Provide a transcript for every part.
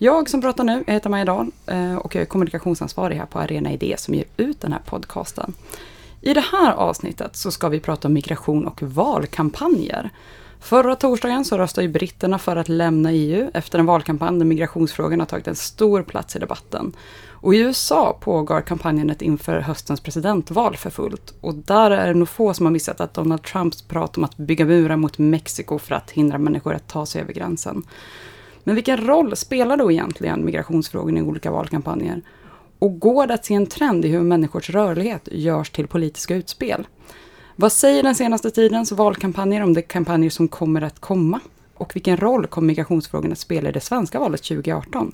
Jag som pratar nu, jag heter Maja Dahl eh, och jag är kommunikationsansvarig här på Arena Idé som ger ut den här podcasten. I det här avsnittet så ska vi prata om migration och valkampanjer. Förra torsdagen så röstade ju britterna för att lämna EU efter en valkampanj där migrationsfrågan har tagit en stor plats i debatten. Och i USA pågår kampanjen inför höstens presidentval för fullt. Och där är det nog få som har missat att Donald Trumps prat om att bygga murar mot Mexiko för att hindra människor att ta sig över gränsen. Men vilken roll spelar då egentligen migrationsfrågorna i olika valkampanjer? Och går det att se en trend i hur människors rörlighet görs till politiska utspel? Vad säger den senaste tidens valkampanjer om de kampanjer som kommer att komma? Och vilken roll kommer migrationsfrågorna att spela i det svenska valet 2018?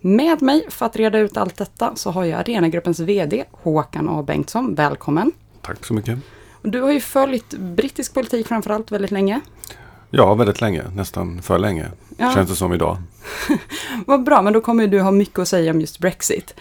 Med mig för att reda ut allt detta så har jag Arenagruppens VD Håkan A Bengtsson. Välkommen! Tack så mycket! Du har ju följt brittisk politik framförallt väldigt länge. Ja, väldigt länge. Nästan för länge. Ja. Känns det som idag. Vad bra, men då kommer du ha mycket att säga om just Brexit.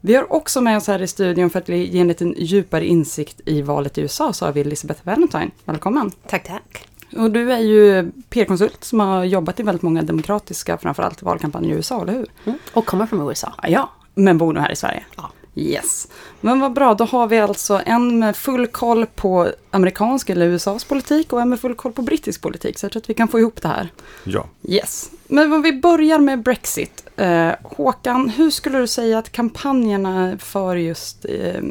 Vi har också med oss här i studion för att ge en liten djupare insikt i valet i USA så har vi Elizabeth Valentine. Välkommen! Tack, tack! Och du är ju PR-konsult som har jobbat i väldigt många demokratiska, framförallt valkampanjer i USA, eller hur? Mm. Och kommer från USA. Ja, men bor nu här i Sverige. Ja. Yes. Men vad bra, då har vi alltså en med full koll på amerikansk eller USAs politik och en med full koll på brittisk politik. Så jag tror att vi kan få ihop det här. Ja. Yes. Men om vi börjar med Brexit. Eh, Håkan, hur skulle du säga att kampanjerna för just eh,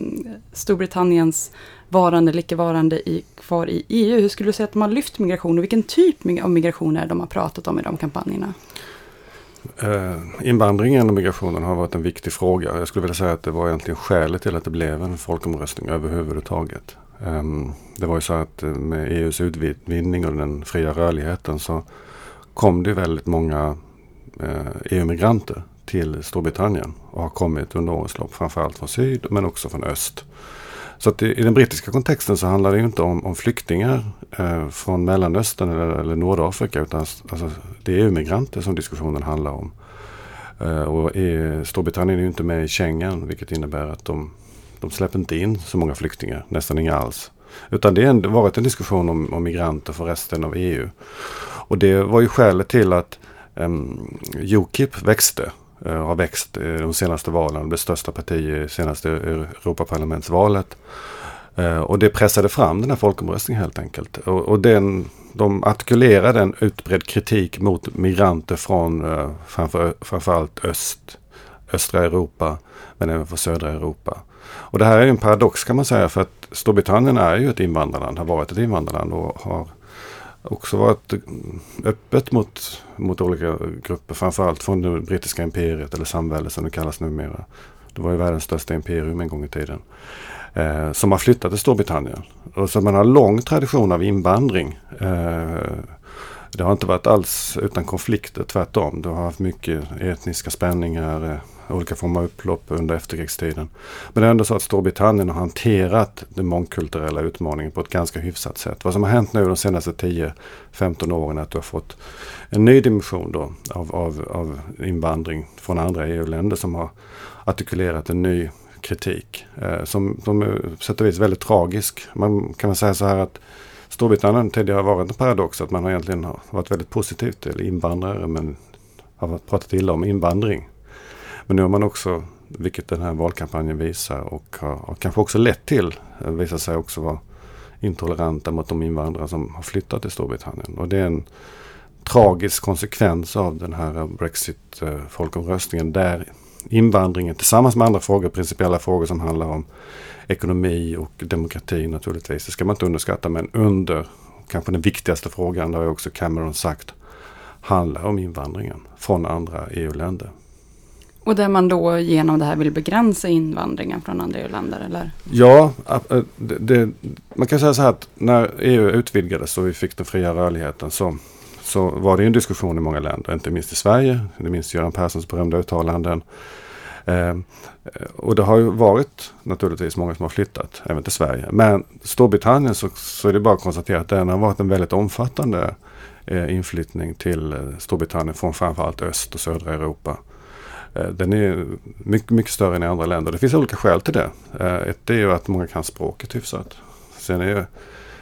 Storbritanniens varande eller icke-varande i, kvar i EU, hur skulle du säga att de har lyft migration och vilken typ av migration är de har pratat om i de kampanjerna? Eh, Invandringen och migrationen har varit en viktig fråga. Jag skulle vilja säga att det var egentligen skälet till att det blev en folkomröstning överhuvudtaget. Ehm, det var ju så att eh, med EUs utvidgning och den fria rörligheten så kom det väldigt många eh, e EU-migranter till Storbritannien och har kommit under årens lopp. Framförallt från syd men också från öst. Så att i, i den brittiska kontexten så handlar det ju inte om, om flyktingar eh, från Mellanöstern eller, eller Nordafrika utan alltså, det är EU-migranter som diskussionen handlar om. Eh, och i, Storbritannien är ju inte med i Schengen vilket innebär att de, de släpper inte in så många flyktingar, nästan inga alls. Utan det har varit en diskussion om, om migranter för resten av EU. Och det var ju skälet till att um, Ukip växte Eh, har växt eh, de senaste valen. Det största parti i senaste Europaparlamentsvalet. Och det pressade fram den här folkomröstningen helt enkelt. Och, och den, de artikulerade en utbredd kritik mot migranter från framför, framförallt öst, östra Europa men även från södra Europa. Och det här är en paradox kan man säga för att Storbritannien är ju ett invandrarland, har varit ett invandrarland och har också varit öppet mot, mot olika grupper. Framförallt från det brittiska imperiet eller samväldet som det kallas numera. Det var ju världens största imperium en gång i tiden. Eh, som har flyttat till Storbritannien. Och så man har lång tradition av invandring. Eh, det har inte varit alls utan konflikter, tvärtom. Du har haft mycket etniska spänningar, eh, olika former av upplopp under efterkrigstiden. Men det är ändå så att Storbritannien har hanterat den mångkulturella utmaningen på ett ganska hyfsat sätt. Vad som har hänt nu de senaste 10-15 åren är att du har fått en ny dimension då av, av, av invandring från andra EU-länder som har artikulerat en ny kritik. Eh, som, som är på sätt och vis väldigt tragisk. Man kan väl säga så här att Storbritannien tidigare har varit en paradox att man har egentligen varit väldigt positiv till invandrare men har pratat illa om invandring. Men nu har man också, vilket den här valkampanjen visar och har, har kanske också lett till, eh, visar sig också vara intoleranta mot de invandrare som har flyttat till Storbritannien. Och det är en tragisk konsekvens av den här eh, Brexit-folkomröstningen eh, där invandringen tillsammans med andra frågor, principiella frågor som handlar om ekonomi och demokrati naturligtvis. Det ska man inte underskatta men under kanske den viktigaste frågan, det har också Cameron sagt, handlar om invandringen från andra EU-länder. Och där man då genom det här vill begränsa invandringen från andra EU-länder, eller? Ja, eh, det, det, man kan säga så här att när EU utvidgades och vi fick den fria rörligheten så, så var det en diskussion i många länder, inte minst i Sverige, inte minst Göran Perssons berömda uttalanden. Ehm, eh, och det har ju varit naturligtvis många som har flyttat, även till Sverige. Men Storbritannien så, så är det bara att konstatera att den har varit en väldigt omfattande eh, inflyttning till eh, Storbritannien från framförallt öst och södra Europa. Eh, den är mycket, mycket större än i andra länder. Det finns olika skäl till det. Eh, ett är ju att många kan språket hyfsat. Sen är,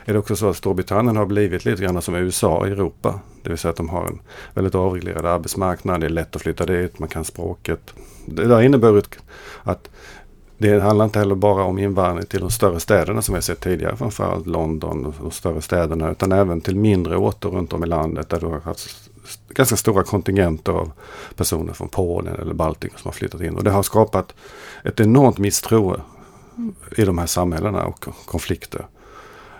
är det också så att Storbritannien har blivit lite grann som USA i Europa. Det vill säga att de har en väldigt avreglerad arbetsmarknad. Det är lätt att flytta dit, man kan språket. Det har inneburit att det handlar inte heller bara om invandring till de större städerna som vi har sett tidigare, framförallt London och de större städerna, utan även till mindre orter runt om i landet där du har haft ganska stora kontingenter av personer från Polen eller Baltikum som har flyttat in. Och det har skapat ett enormt misstroende i de här samhällena och konflikter.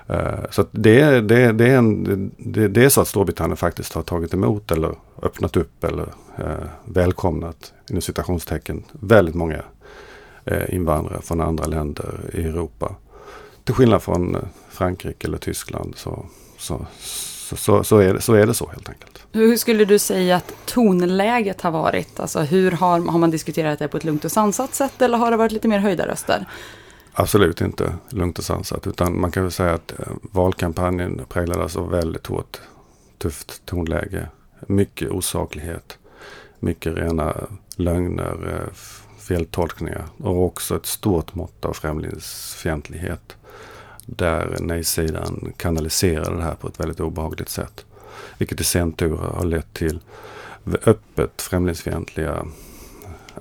Eh, så det, det, det, är en, det, det, är så att Storbritannien faktiskt har tagit emot eller öppnat upp eller eh, välkomnat inom citationstecken väldigt många eh, invandrare från andra länder i Europa. Till skillnad från eh, Frankrike eller Tyskland så, så, så, så, så, är, det, så är det så helt enkelt. Hur skulle du säga att tonläget har varit? Alltså hur har, har man diskuterat det på ett lugnt och sansat sätt eller har det varit lite mer höjda röster? Absolut inte lugnt och sansat utan man kan väl säga att eh, valkampanjen präglades av alltså väldigt hårt tufft tonläge. Mycket osaklighet. Mycket rena lögner, eh, feltolkningar och också ett stort mått av främlingsfientlighet. Där nej-sidan kanaliserade det här på ett väldigt obehagligt sätt. Vilket i sin tur har lett till öppet främlingsfientliga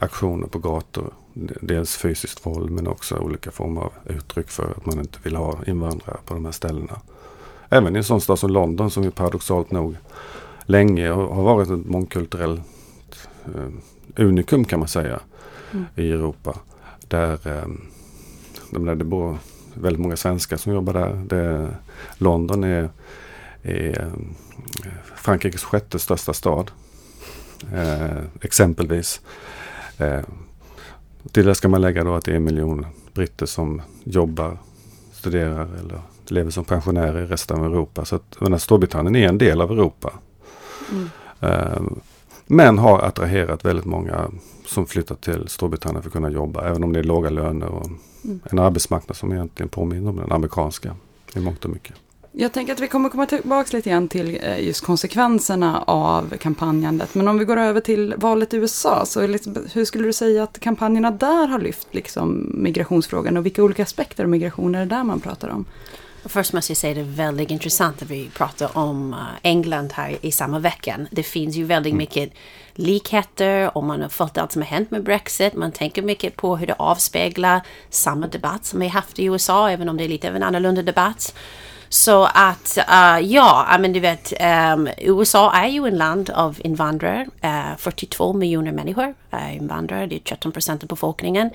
aktioner på gator. Dels fysiskt våld men också olika former av uttryck för att man inte vill ha invandrare på de här ställena. Även i en sån stad som London som ju paradoxalt nog länge har varit ett mångkulturellt eh, unikum kan man säga mm. i Europa. Där eh, det bor väldigt många svenskar som jobbar där. Det, London är, är eh, Frankrikes sjätte största stad. Eh, exempelvis. Eh, till det ska man lägga då att det är en miljon britter som jobbar, studerar eller lever som pensionärer i resten av Europa. Så att menar, Storbritannien är en del av Europa. Mm. Eh, men har attraherat väldigt många som flyttat till Storbritannien för att kunna jobba. Även om det är låga löner och mm. en arbetsmarknad som egentligen påminner om den amerikanska i mångt och mycket. Jag tänker att vi kommer komma tillbaka lite grann till eh, just konsekvenserna av kampanjandet. Men om vi går över till valet i USA, så liksom, hur skulle du säga att kampanjerna där har lyft liksom, migrationsfrågan och vilka olika aspekter av migration är det där man pratar om? Först måste jag säga att det är väldigt intressant att vi pratar om uh, England här i samma vecka. Det finns ju väldigt mm. mycket likheter och man har följt allt som har hänt med Brexit. Man tänker mycket på hur det avspeglar samma debatt som vi haft i USA, även om det är lite av en annorlunda debatt. Så att uh, ja, men du vet, um, USA är ju en land av invandrare. Eh, uh, 42 miljoner människor är invandrare, det är 13 procent av befolkningen.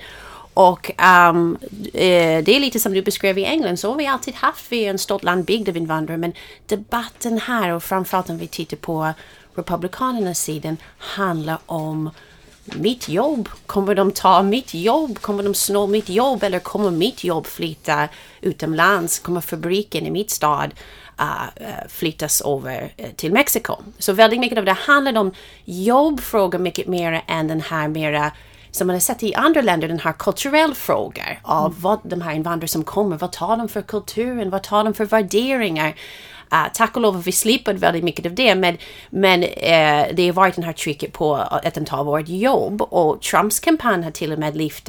Och um, det är lite som du beskrev i England, så har vi alltid haft. Vi är en stort land byggd av invandrare, men debatten här och framförallt om vi tittar på Republikanernas sidan handlar om mitt jobb? Kommer de ta mitt jobb? Kommer de snå mitt jobb? Eller kommer mitt jobb flytta utomlands? Kommer fabriken i mitt stad uh, flyttas över äh, till Mexiko? Så väldigt mycket av det handlar om jobbfrågor mycket mer än den här mera som man har sett i andra länder, den här kulturella frågor av mm. vad de här invandrare som kommer, vad tar de för kulturen, vad tar de för värderingar? Uh, tack och lov har vi slipat väldigt mycket av det men, men uh, det har varit den här trycket på att de tar vårt jobb och Trumps kampanj har till och med lyft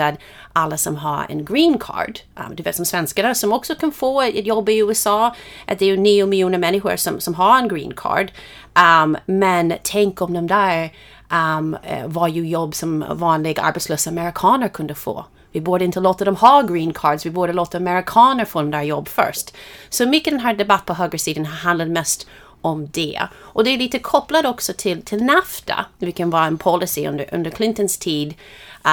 alla som har en green card, um, du vet som svenskarna som också kan få ett jobb i USA, att det är ju nio miljoner människor som, som har en green card. Um, men tänk om de där um, var ju jobb som vanliga arbetslösa amerikaner kunde få. Vi borde inte låta dem ha green cards, vi borde låta amerikaner få de där jobb först. Så mycket den här debatten på högersidan handlar mest om det. Och det är lite kopplat också till, till NAFTA, vilken var en policy under, under Clintons tid,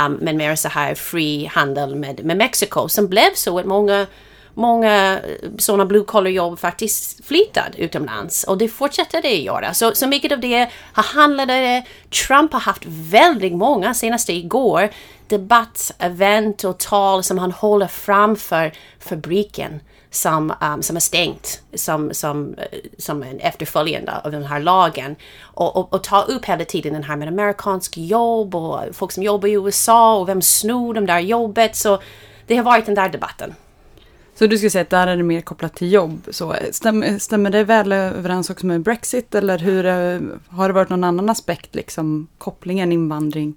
um, men mer så här fri handel med, med Mexiko, som blev så att många många eh, sådana blue collar jobb faktiskt flyttade utomlands och det fortsätter det att göra. Så, så mycket av det har handlat Trump har haft väldigt många, senast igår, Debatt, event och tal som han håller framför fabriken som, um, som är stängt som, som, eh, som en efterföljande av den här lagen. Och, och, och, ta upp hela tiden den här med amerikansk jobb och folk som jobbar i USA och vem snor de där jobbet. Så det har varit den där debatten. Så du skulle säga att där är det mer kopplat till jobb. Så eh, stämmer, stämmer det väl överens också med Brexit eller hur, eh, har det varit någon annan aspekt, liksom kopplingen invandring?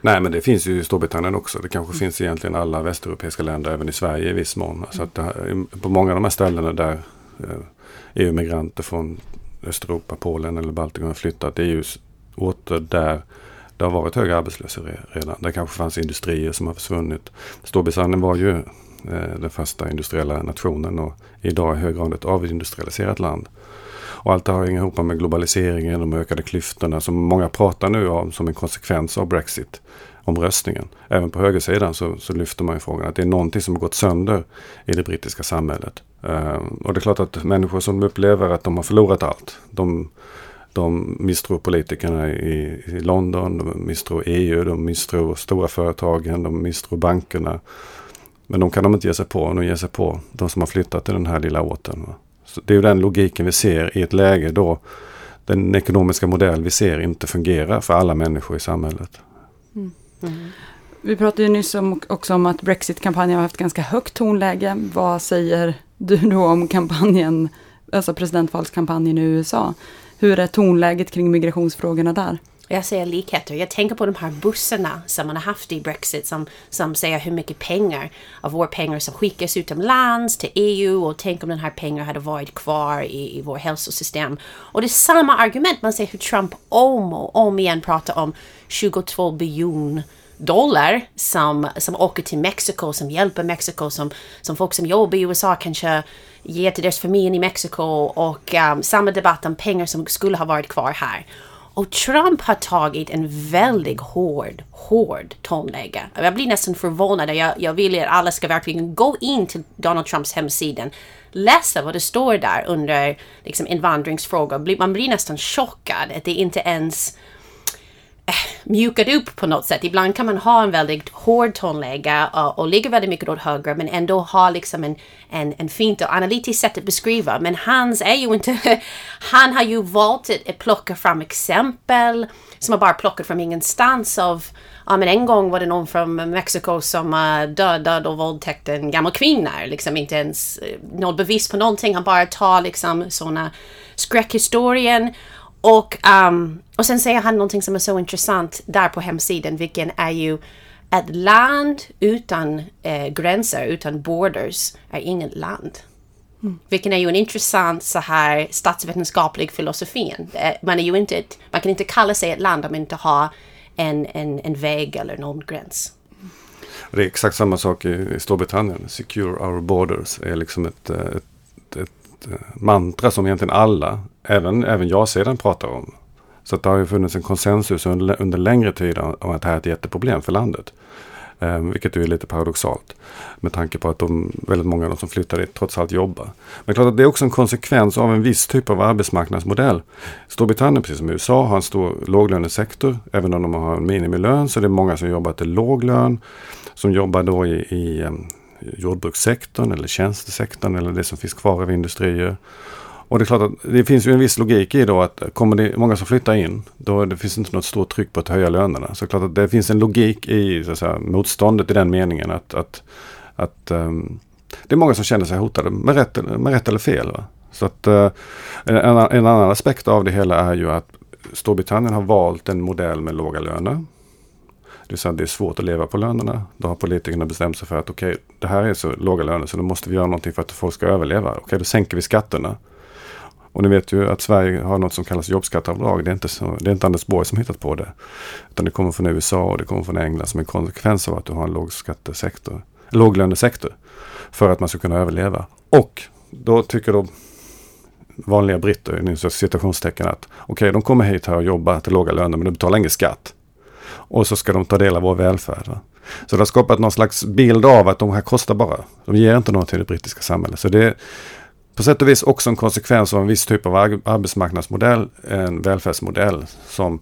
Nej, men det finns ju i Storbritannien också. Det kanske mm. finns egentligen alla västeuropeiska länder, även i Sverige i viss mån. Alltså att här, på många av de här ställena där eh, EU-migranter från Östeuropa, Polen eller Baltikum har flyttat, det är ju orter där det har varit hög arbetslöshet redan. Det kanske fanns industrier som har försvunnit. Storbritannien var ju Eh, den första industriella nationen och idag i hög grad ett avindustrialiserat land. Och allt det har hänger ihop med globaliseringen, de ökade klyftorna som många pratar nu om som en konsekvens av Brexit omröstningen. Även på högersidan så, så lyfter man ju frågan att det är någonting som har gått sönder i det brittiska samhället. Uh, och det är klart att människor som upplever att de har förlorat allt. De, de misstror politikerna i, i London, de misstror EU, de misstror stora företagen, de misstror bankerna. Men de kan de inte ge sig på. De ger sig på de som har flyttat till den här lilla åten. Så det är ju den logiken vi ser i ett läge då den ekonomiska modell vi ser inte fungerar för alla människor i samhället. Mm. Mm. Vi pratade ju nyss om, också om att Brexit-kampanjen har haft ganska högt tonläge. Vad säger du då om kampanjen, alltså presidentvalskampanjen i USA? Hur är tonläget kring migrationsfrågorna där? Jag ser likheter. Jag tänker på de här bussarna som man har haft i Brexit som, som säger hur mycket pengar av våra pengar som skickas utomlands till EU och tänk om den här pengar hade varit kvar i, i vårt hälsosystem. Och det är samma argument. Man ser hur Trump om och om igen pratar om 22 biljoner dollar som, som åker till Mexiko, som hjälper Mexiko, som, som folk som jobbar i USA kanske ger till deras familj i Mexiko och um, samma debatt om pengar som skulle ha varit kvar här. Och Trump har tagit en väldigt hård, hård tonläge. Jag blir nästan förvånad. Jag, jag vill att alla ska verkligen gå in till Donald Trumps hemsida, läsa vad det står där under liksom, invandringsfrågor. Man blir nästan chockad att det inte ens äh, mjukad upp på något sätt. Ibland kan man ha en väldigt hård tonläge och, och ligga väldigt mycket åt höger men ändå ha liksom en, en, en fint och analytiskt sätt att beskriva. Men hans är ju inte... han har ju valt att, att plocka fram exempel som har bara plockat från ingenstans av ja men en gång var det någon från Mexiko som uh, dödade och våldtäckte en gammal kvinna. Liksom inte ens uh, något bevis på någonting. Han bara tar liksom såna skräckhistorien och, um, och sen säger han någonting som är så intressant där på hemsidan, vilken är ju ett land utan eh, gränser, utan borders, är inget land. Mm. Vilken är ju en intressant så här statsvetenskaplig filosofi. Man, är ju inte ett, man kan inte kalla sig ett land om man inte har en, en, en väg eller någon gräns. Det är exakt samma sak i Storbritannien. Secure our borders är liksom ett, eh, ett, ett eh, mantra som egentligen alla även, även jag-sidan pratar om. Så det har ju funnits en konsensus under, under längre tid om att det här är ett jätteproblem för landet. Eh, vilket är lite paradoxalt. Med tanke på att de, väldigt många av de som flyttar dit trots allt jobbar. Men klart att det är också en konsekvens av en viss typ av arbetsmarknadsmodell. Storbritannien, precis som USA, har en stor låglönesektor. Även om de har en minimilön så är det många som jobbar till låg lön. Som jobbar då i, i ehm, jordbrukssektorn eller tjänstesektorn eller det som finns kvar av industrier. Och det är klart att det finns ju en viss logik i då att kommer det många som flyttar in, då det finns inte något stort tryck på att höja lönerna. Så det är klart att det finns en logik i så att säga, motståndet i den meningen att, att, att um, det är många som känner sig hotade med rätt, med rätt eller fel. Va? Så att uh, en, en annan aspekt av det hela är ju att Storbritannien har valt en modell med låga löner. Det vill säga det är svårt att leva på lönerna. Då har politikerna bestämt sig för att okej, okay, det här är så låga löner så då måste vi göra någonting för att folk ska överleva. Okej, okay, då sänker vi skatterna. Och ni vet ju att Sverige har något som kallas jobbskatteavdrag. Det är inte, så, det är inte Anders Borg som hittat på det. Utan det kommer från USA och det kommer från England som en konsekvens av att du har en lågskattesektor, låglönesektor. För att man ska kunna överleva. Och då tycker då vanliga britter, i citationstecken, att okej, okay, de kommer hit här och jobbar till låga löner men de betalar ingen skatt. Och så ska de ta del av vår välfärd. Va? Så det har skapat någon slags bild av att de här kostar bara. De ger inte något till det brittiska samhället. Så det är på sätt och vis också en konsekvens av en viss typ av arbetsmarknadsmodell, en välfärdsmodell som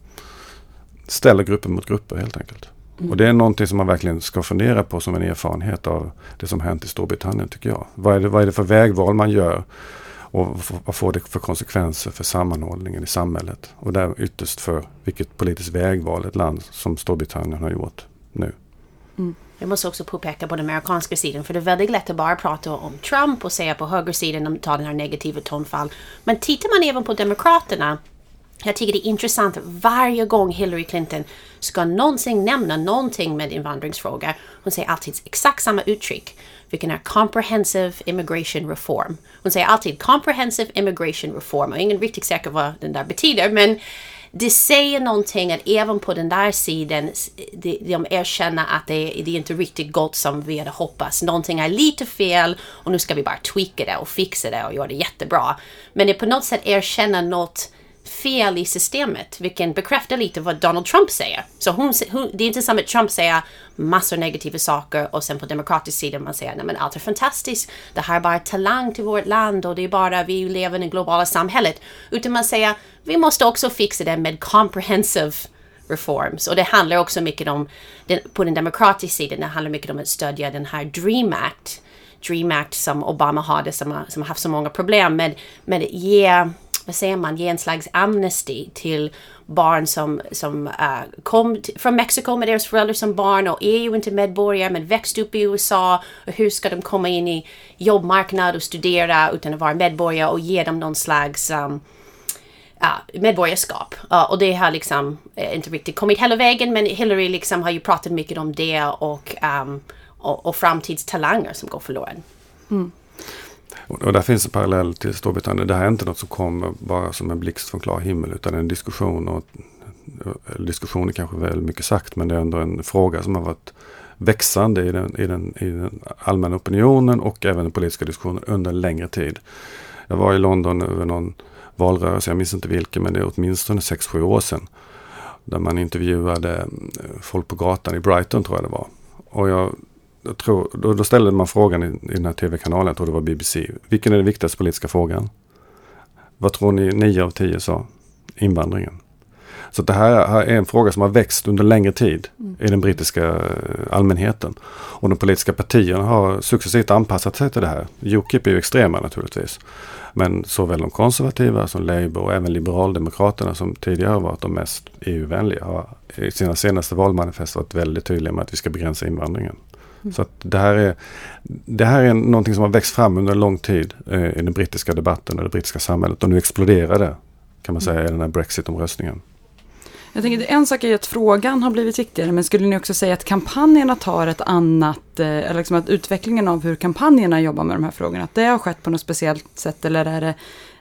ställer grupper mot grupper helt enkelt. Mm. Och det är någonting som man verkligen ska fundera på som en erfarenhet av det som hänt i Storbritannien tycker jag. Vad är det, vad är det för vägval man gör? Och vad får det för konsekvenser för sammanhållningen i samhället? Och där ytterst för vilket politiskt vägval ett land som Storbritannien har gjort nu. Mm. Jag måste också påpeka på den amerikanska sidan, för det är väldigt lätt att bara prata om Trump och säga på högersidan, de tar den här negativa tonfall. Men tittar man även på Demokraterna jag tycker det är intressant varje gång Hillary Clinton ska någonsin nämna någonting med invandringsfrågor. Hon säger alltid exakt samma uttryck. Vilken är comprehensive immigration reform. Hon säger alltid comprehensive immigration reform. Och ingen riktigt säker vad den där betyder. Men det säger någonting att även på den där sidan de, de erkänner att det, det är inte riktigt gott som vi hade hoppats. Någonting är lite fel och nu ska vi bara tweaka det och fixa det och göra det jättebra. Men det på något sätt erkänner något fel i systemet, Vilket bekräftar lite vad Donald Trump säger. Så hon, hon, det är inte som att Trump säger massor negativa saker och sen på demokratisk sida man säger nej men allt är fantastiskt, det här är bara talang till vårt land och det är bara vi lever i det globala samhället. Utan man säger vi måste också fixa det med comprehensive reforms. Och det handlar också mycket om, på den demokratiska sidan, det handlar mycket om att stödja den här Dream Act. Dream Act som Obama hade som har, som har haft så många problem med, med att ge vad säger man, ge en slags amnesti till barn som, som uh, kom från Mexiko med deras föräldrar som barn och är ju inte medborgare men växte upp i USA. Och hur ska de komma in i jobbmarknad och studera utan att vara medborgare och ge dem någon slags um, uh, medborgarskap. Uh, och det har liksom uh, inte riktigt kommit hela vägen men Hillary liksom har ju pratat mycket om det och, um, och, och framtidstalanger som går förlorade. Mm. Och där finns en parallell till Storbritannien. Det här är inte något som kommer bara som en blixt från klar himmel utan en diskussion. Och, diskussion är kanske väl mycket sagt men det är ändå en fråga som har varit växande i den, i den, i den allmänna opinionen och även den politiska diskussionen under en längre tid. Jag var i London över någon valrörelse, jag minns inte vilken men det är åtminstone 6-7 år sedan. Där man intervjuade folk på gatan i Brighton tror jag det var. Och jag jag tror, då, då ställde man frågan i, i den här tv-kanalen, jag tror det var BBC. Vilken är den viktigaste politiska frågan? Vad tror ni nio av tio sa? Invandringen. Så det här är en fråga som har växt under längre tid mm. i den brittiska eh, allmänheten. Och de politiska partierna har successivt anpassat sig till det här. Ukip är ju extrema naturligtvis. Men såväl de konservativa som Labour och även Liberaldemokraterna som tidigare varit de mest EU-vänliga har i sina senaste valmanifest varit väldigt tydliga med att vi ska begränsa invandringen. Så att det, här är, det här är någonting som har växt fram under en lång tid eh, i den brittiska debatten och det brittiska samhället. Och nu exploderar det, kan man säga, i den här Brexit-omröstningen. Jag tänker, en sak är att frågan har blivit viktigare, men skulle ni också säga att kampanjerna tar ett annat, eh, eller liksom att utvecklingen av hur kampanjerna jobbar med de här frågorna, att det har skett på något speciellt sätt, eller är det,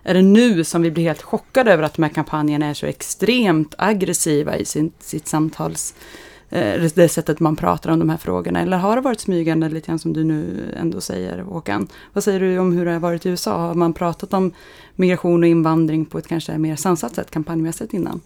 är det nu som vi blir helt chockade över att de här kampanjerna är så extremt aggressiva i sin, sitt samtals Eh, Eh, det sättet man pratar om de här frågorna? Eller har det varit smygande lite grann som du nu ändå säger, Håkan? Vad säger du om hur det har varit i USA? Har man pratat om migration och invandring på ett kanske mer sansat sätt kampanjmässigt innan?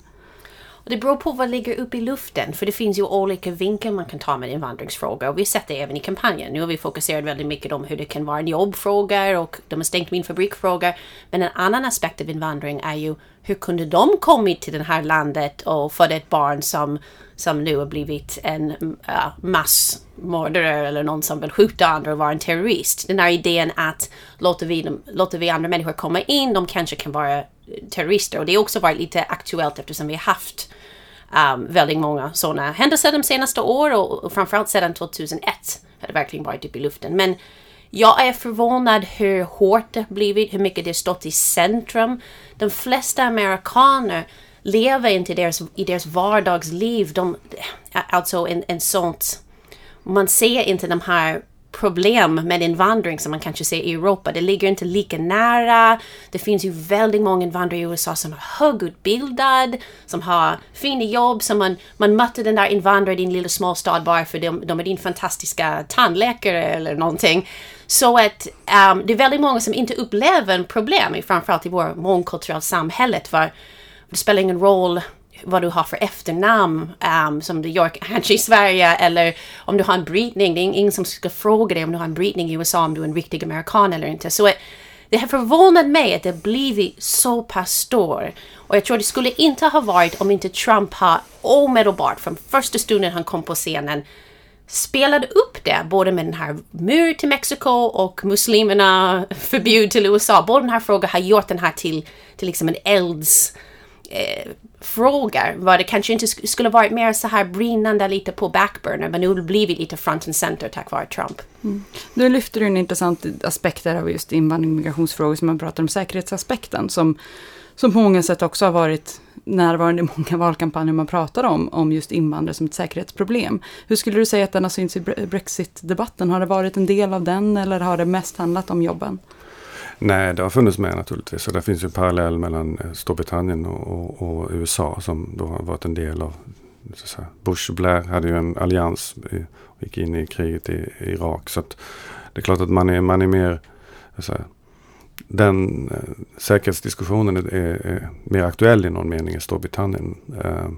Och det beror på vad ligger uppe i luften, för det finns ju olika vinklar man kan ta med invandringsfrågor. Vi har sett det även i kampanjen. Nu har vi fokuserat väldigt mycket om hur det kan vara en jobbfråga och de har stängt min fabrikfråga. Men en annan aspekt av invandring är ju hur kunde de kommit till det här landet och fått ett barn som, som nu har blivit en uh, massmördare eller någon som vill skjuta andra och vara en terrorist. Den här idén att låter vi, låter vi andra människor komma in, de kanske kan vara terrorister. Och det har också varit lite aktuellt eftersom vi har haft um, väldigt många sådana händelser de senaste åren och, och framförallt sedan 2001 har det verkligen varit uppe i luften. Men jag är förvånad hur hårt det blivit, hur mycket det stått i centrum. De flesta amerikaner lever inte i deras, i deras vardagsliv. De, alltså en, en sånt... Man ser inte de här problem med invandring som man kanske ser i Europa. Det ligger inte lika nära. Det finns ju väldigt många invandrare i USA som är högutbildade, som har fina jobb, som man, man mötte den där invandraren i din lilla småstad bara för de, de är din fantastiska tandläkare eller någonting. Så att um, det är väldigt många som inte upplever problem, framförallt i vårt mångkulturella samhället. för det spelar ingen roll vad du har för efternamn um, som du gör kanske i Sverige eller om du har en brytning. Det är ingen som ska fråga dig om du har en brytning i USA om du är en riktig amerikan eller inte. Så eh, det har förvånat mig att det blivit så pass stor. Och jag tror det skulle inte ha varit om inte Trump har omedelbart från första stunden han kom på scenen spelade upp det, både med den här mur till Mexiko och muslimerna förbjud till USA. Båda den här frågan har gjort den här till, till liksom en elds eh, frågor Var det kanske inte sk- skulle varit mer så här brinnande lite på backburner, men nu har det blivit lite front and center tack vare Trump. Mm. Nu lyfter du en intressant aspekt där av just invandring och migrationsfrågor som man pratar om säkerhetsaspekten som, som på många sätt också har varit närvarande i många valkampanjer man pratar om, om just invandrare som ett säkerhetsproblem. Hur skulle du säga att den har synts i Brexit-debatten? Har det varit en del av den eller har det mest handlat om jobben? Nej, det har funnits med naturligtvis. Och det finns ju en parallell mellan eh, Storbritannien och, och, och USA som då har varit en del av så att säga, Bush och Blair hade ju en allians och gick in i kriget i, i Irak. Så att det är klart att man är, man är mer så här, den eh, säkerhetsdiskussionen är, är, är mer aktuell i någon mening i Storbritannien. Eh,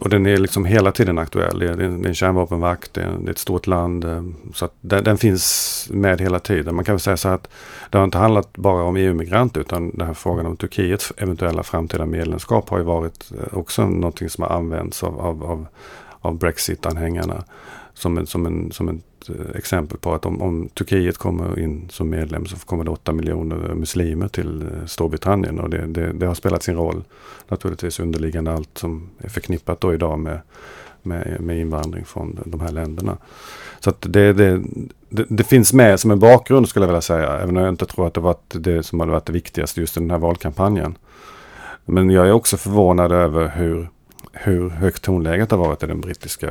och den är liksom hela tiden aktuell. Det är, det är en kärnvapenvakt, det är, det är ett stort land. Eh, så att den, den finns med hela tiden. Man kan väl säga så här att det har inte handlat bara om EU-migranter utan den här frågan om Turkiets eventuella framtida medlemskap har ju varit eh, också någonting som har använts av, av, av, av Brexit-anhängarna. Som, en, som, en, som ett eh, exempel på att om, om Turkiet kommer in som medlem så kommer det 8 miljoner muslimer till eh, Storbritannien. Och det, det, det har spelat sin roll naturligtvis underliggande allt som är förknippat då idag med, med, med invandring från de här länderna. Så att det, det, det, det finns med som en bakgrund skulle jag vilja säga. Även om jag inte tror att det varit det som hade varit det viktigaste just i den här valkampanjen. Men jag är också förvånad över hur, hur högt tonläget har varit i den brittiska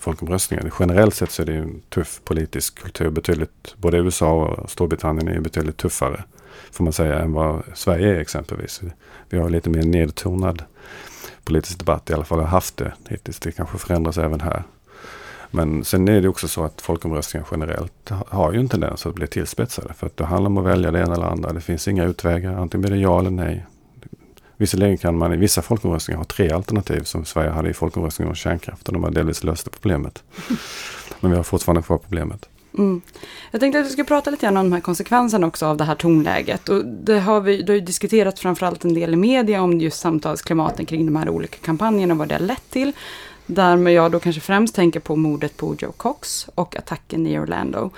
folkomröstningen. Generellt sett så är det en tuff politisk kultur. Betydligt, både USA och Storbritannien är betydligt tuffare. Får man säga än vad Sverige är exempelvis. Vi har lite mer nedtonad politisk debatt i alla fall. Har haft det hittills. Det kanske förändras även här. Men sen är det också så att folkomröstningar generellt har ju en tendens att bli tillspetsade. För att det handlar om att välja det ena eller andra. Det finns inga utvägar. Antingen blir det ja eller nej. Visserligen kan man i vissa folkomröstningar ha tre alternativ som Sverige hade i folkomröstningen om kärnkraft. Och de har delvis löst problemet. Men vi har fortfarande kvar problemet. Mm. Jag tänkte att vi ska prata lite grann om de här konsekvenserna också av det här tonläget. Och det har vi det har ju diskuterat framförallt en del i media om just samtalsklimaten kring de här olika kampanjerna och vad det har lett till. Där jag då kanske främst tänker på mordet på Joe Cox och attacken i Orlando.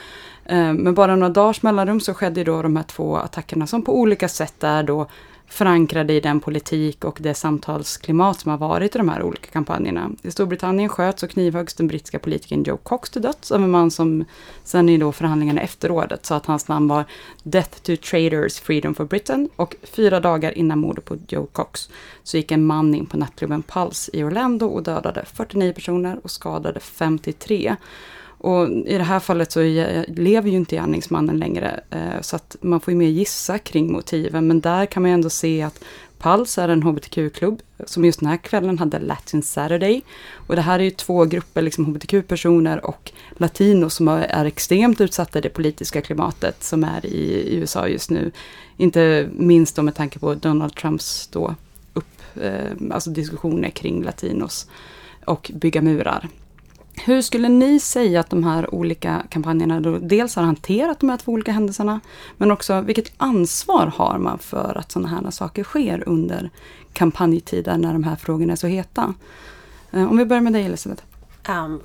Eh, Med bara några dagars mellanrum så skedde då de här två attackerna som på olika sätt är då förankrade i den politik och det samtalsklimat som har varit i de här olika kampanjerna. I Storbritannien sköts och knivhöggs den brittiska politikern Joe Cox till döds av en man som sen i då förhandlingarna efter rådet sa att hans namn var Death to Traders Freedom for Britain och fyra dagar innan mordet på Joe Cox så gick en man in på nattklubben Pulse i Orlando och dödade 49 personer och skadade 53. Och i det här fallet så lever ju inte gärningsmannen längre, eh, så att man får ju mer gissa kring motiven. Men där kan man ju ändå se att Pulse är en hbtq-klubb som just den här kvällen hade Latin Saturday. Och det här är ju två grupper, liksom hbtq-personer och latinos som är- är extremt utsatta i det politiska klimatet som är i USA just nu. Inte minst då med tanke på Donald Trumps då upp, eh, alltså diskussioner kring latinos och bygga murar. Hur skulle ni säga att de här olika kampanjerna då dels har hanterat de här två olika händelserna, men också vilket ansvar har man för att sådana här saker sker under kampanjtider när de här frågorna är så heta? Eh, om vi börjar med dig Elisabeth. Um,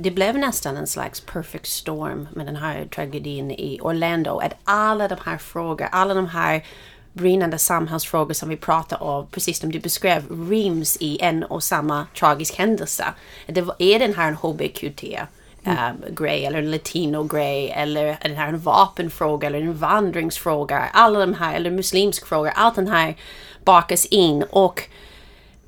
det blev nästan en slags perfect storm med den här tragedin i Orlando. Att alla de här frågorna, alla de här brinnande samhällsfrågor som vi pratar om, precis som du beskrev, ryms i en och samma tragisk händelse. Det var- är den här en HBQT um, grej eller en latino grej eller är den här en vapenfråga eller en vandringsfråga. Alla de här, eller muslimsk fråga, allt den här bakas in och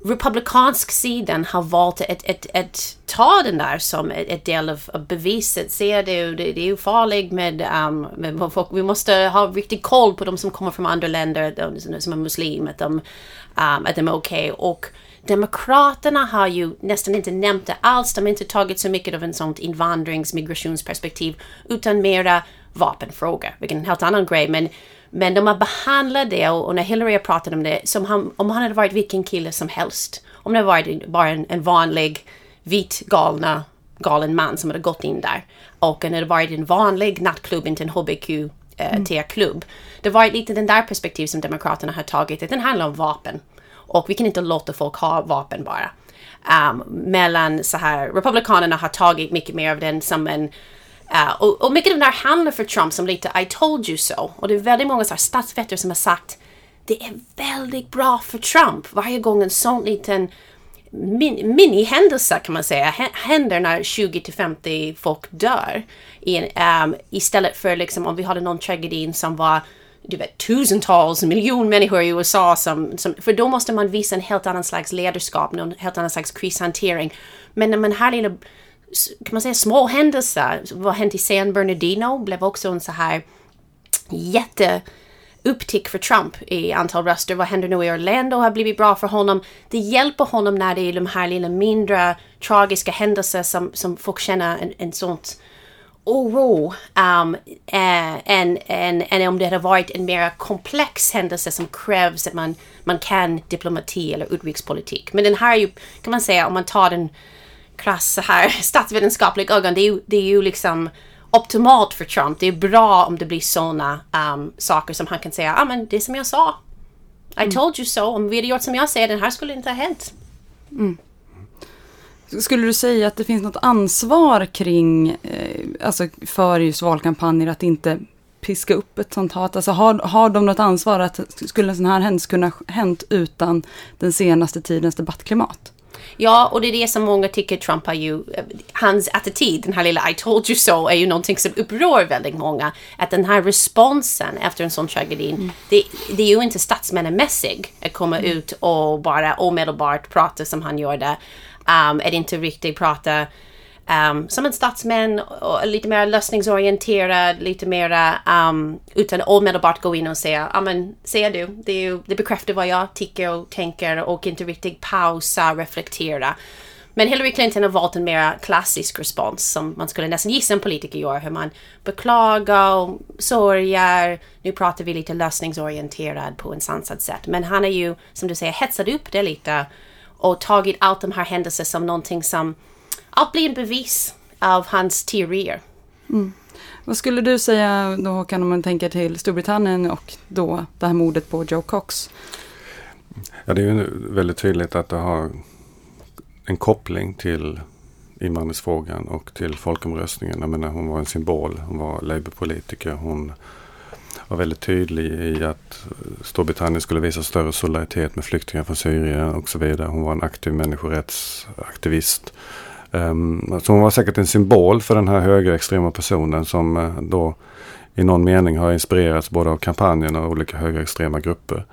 republikansk sidan har valt att, att, att ta den där som ett, del av, av beviset. Ser du, det, det är ju farligt med, um, med folk, vi måste ha riktigt koll på de som kommer från andra länder, de som är muslim, att de, um, att de är okej. Och Demokraterna har ju nästan inte nämnt det alls. De har inte tagit så mycket av en sånt invandrings migrationsperspektiv utan mera vapenfrågor, vilket är en helt annan grej. Men, men de har behandlat det och, och när Hillary har pratat om det som han, om han hade varit vilken kille som helst. Om det hade varit bara en, en vanlig vit galna galen man som hade gått in där. Och det hade varit en vanlig nattklubb, inte en HBQ-T-klubb. Eh, det var lite den där perspektiv som Demokraterna har tagit. Den handlar om vapen. Och vi kan inte låta folk ha vapen bara. Um, mellan så här, Republikanerna har tagit mycket mer av den som en Uh, och, och, mycket av det här handlar för Trump som lite I told you so. Och det är väldigt många så statsvetare som har sagt det är väldigt bra för Trump varje gång en sån liten min, mini-händelse kan man säga händer när 20 till 50 folk dör. I um, istället för liksom om vi hade någon tragedi som var du vet, tusentals, miljoner människor i USA som, som, För då måste man visa en helt annan slags ledarskap, en helt annan slags krishantering. Men när man har lilla, kan man säga små händelser, vad hände i San Bernardino blev också en så här jätte upptick för Trump i antal röster. Vad händer nu i Orlando har blivit bra för honom. Det hjälper honom när det är de här lilla mindre tragiska händelser som, som folk känner en, en sånt oro um, eh, än, än, än om det hade varit en mer komplex händelse som krävs att man, man kan diplomati eller utrikespolitik. Men den här är ju, kan man säga, om man tar den krass här statsvetenskaplig ögon, det är ju, det är ju liksom optimalt för Trump. Det är bra om det blir sådana um, saker som han kan säga, ja ah, men det är som jag sa. I mm. told you so. Om vi hade gjort som jag säger, den här skulle inte ha hänt. Mm. Skulle du säga att det finns något ansvar kring, eh, alltså för just valkampanjer att inte piska upp ett sånt hat? Alltså har, har de något ansvar att skulle en sån här händelse kunna hänt utan den senaste tidens debattklimat? Ja, och det är det som många tycker Trump har ju, hans attityd, den här lilla I told you so, är ju någonting som upprör väldigt många. Att den här responsen efter en sån tragedi, mm. det, det, är ju inte statsmannamässig att komma mm. ut och bara omedelbart prata som han gjorde. Um, att inte riktigt prata um, som en statsman, och lite mer lösningsorienterad, lite mer um, utan omedelbart gå in och säga, ja men säger du, det, ju, det bekräftar vad jag tycker och tänker och inte riktigt pausa, reflektera. Men Hillary Clinton har valt en mer klassisk respons som man skulle nästan gissa en politiker gör. Hur man beklagar och sörjer. Nu pratar vi lite lösningsorienterad på en sansad sätt. Men han är ju, som du säger, hetsat upp det lite och tagit allt de här händelserna som någonting som allt blir en bevis av hans teorier. Mm. Vad skulle du säga då Håkan om man tänker till Storbritannien och då det här mordet på Joe Cox? Ja det är ju väldigt tydligt att det har en koppling till invandringsfrågan och till folkomröstningen. Jag menar, hon var en symbol, hon var Labourpolitiker. Hon var väldigt tydlig i att Storbritannien skulle visa större solidaritet med flyktingar från Syrien och så vidare. Hon var en aktiv människorättsaktivist. Um, så hon var säkert en symbol för den här högerextrema personen som uh, då i någon mening har inspirerats både av kampanjen och olika högerextrema grupper.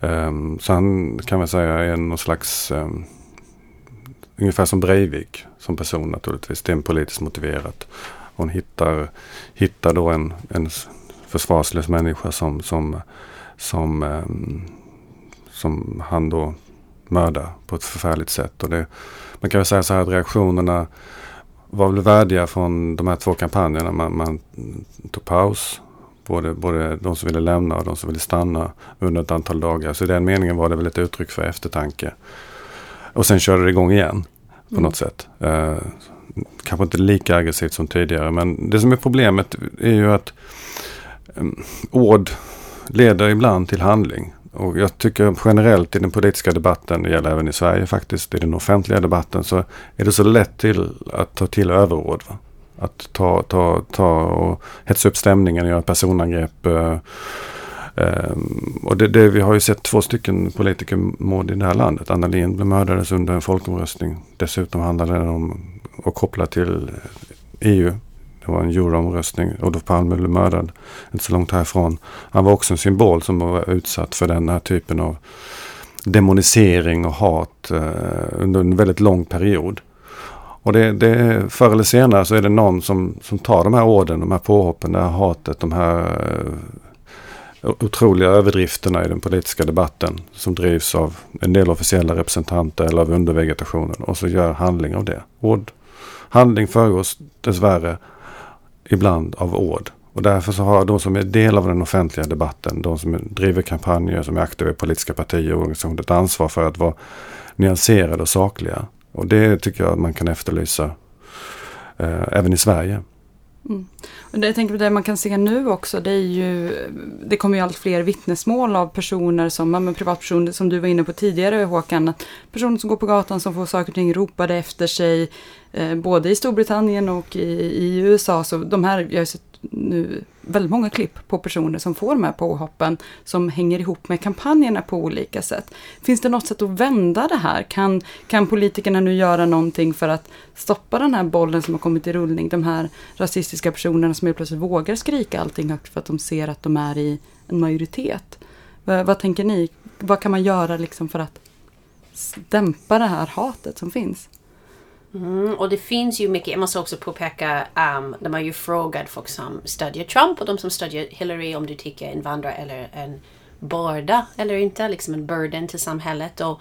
Um, så han kan man säga är någon slags um, ungefär som Breivik som person naturligtvis. Det är en politiskt motiverat. Hon hittar, hittar då en, en försvarslös människa som, som, som, som han då mördar på ett förfärligt sätt. Och det, man kan väl säga så här att reaktionerna var väl värdiga från de här två kampanjerna. Man, man tog paus. Både, både de som ville lämna och de som ville stanna under ett antal dagar. Så i den meningen var det väl ett uttryck för eftertanke. Och sen körde det igång igen på mm. något sätt. Eh, kanske inte lika aggressivt som tidigare men det som är problemet är ju att eh, ord leder ibland till handling. Och jag tycker generellt i den politiska debatten, det gäller även i Sverige faktiskt, i den offentliga debatten så är det så lätt till att ta till överord. Va? Att ta, ta, ta och hetsa upp stämningen och göra personangrepp. Eh, eh, och det, det, vi har ju sett två stycken politikermord i det här landet. Anna Lindh mördades under en folkomröstning. Dessutom handlade det om att koppla till EU det var en juryomröstning. Olof Palme blev mördad inte så långt härifrån. Han var också en symbol som var utsatt för den här typen av demonisering och hat eh, under en väldigt lång period. Och det, det, förr eller senare så är det någon som, som tar de här orden, de här påhoppen, det här hatet, de här eh, otroliga överdrifterna i den politiska debatten som drivs av en del officiella representanter eller av undervegetationen och så gör handling av det. Ord, handling föregås dessvärre ibland av ord. Och därför så har de som är del av den offentliga debatten, de som driver kampanjer, som är aktiva i politiska partier och organisationer, ett ansvar för att vara nyanserade och sakliga. Och det tycker jag att man kan efterlysa eh, även i Sverige. Mm. Och det, jag tänker på det man kan se nu också, det är ju, det kommer ju allt fler vittnesmål av personer som, men privatpersoner som du var inne på tidigare Håkan, att personer som går på gatan som får saker och ting ropade efter sig, eh, både i Storbritannien och i, i USA, så de här, jag har sett nu väldigt många klipp på personer som får de här påhoppen som hänger ihop med kampanjerna på olika sätt. Finns det något sätt att vända det här? Kan, kan politikerna nu göra någonting för att stoppa den här bollen som har kommit i rullning? De här rasistiska personerna som helt plötsligt vågar skrika allting högt för att de ser att de är i en majoritet. Vad, vad tänker ni? Vad kan man göra liksom för att dämpa det här hatet som finns? Mm, och det finns ju mycket, jag måste också påpeka, um, de har ju frågat folk som stödjer Trump och de som stödjer Hillary om du tycker invandrare eller en börda eller inte, liksom en burden till samhället. Och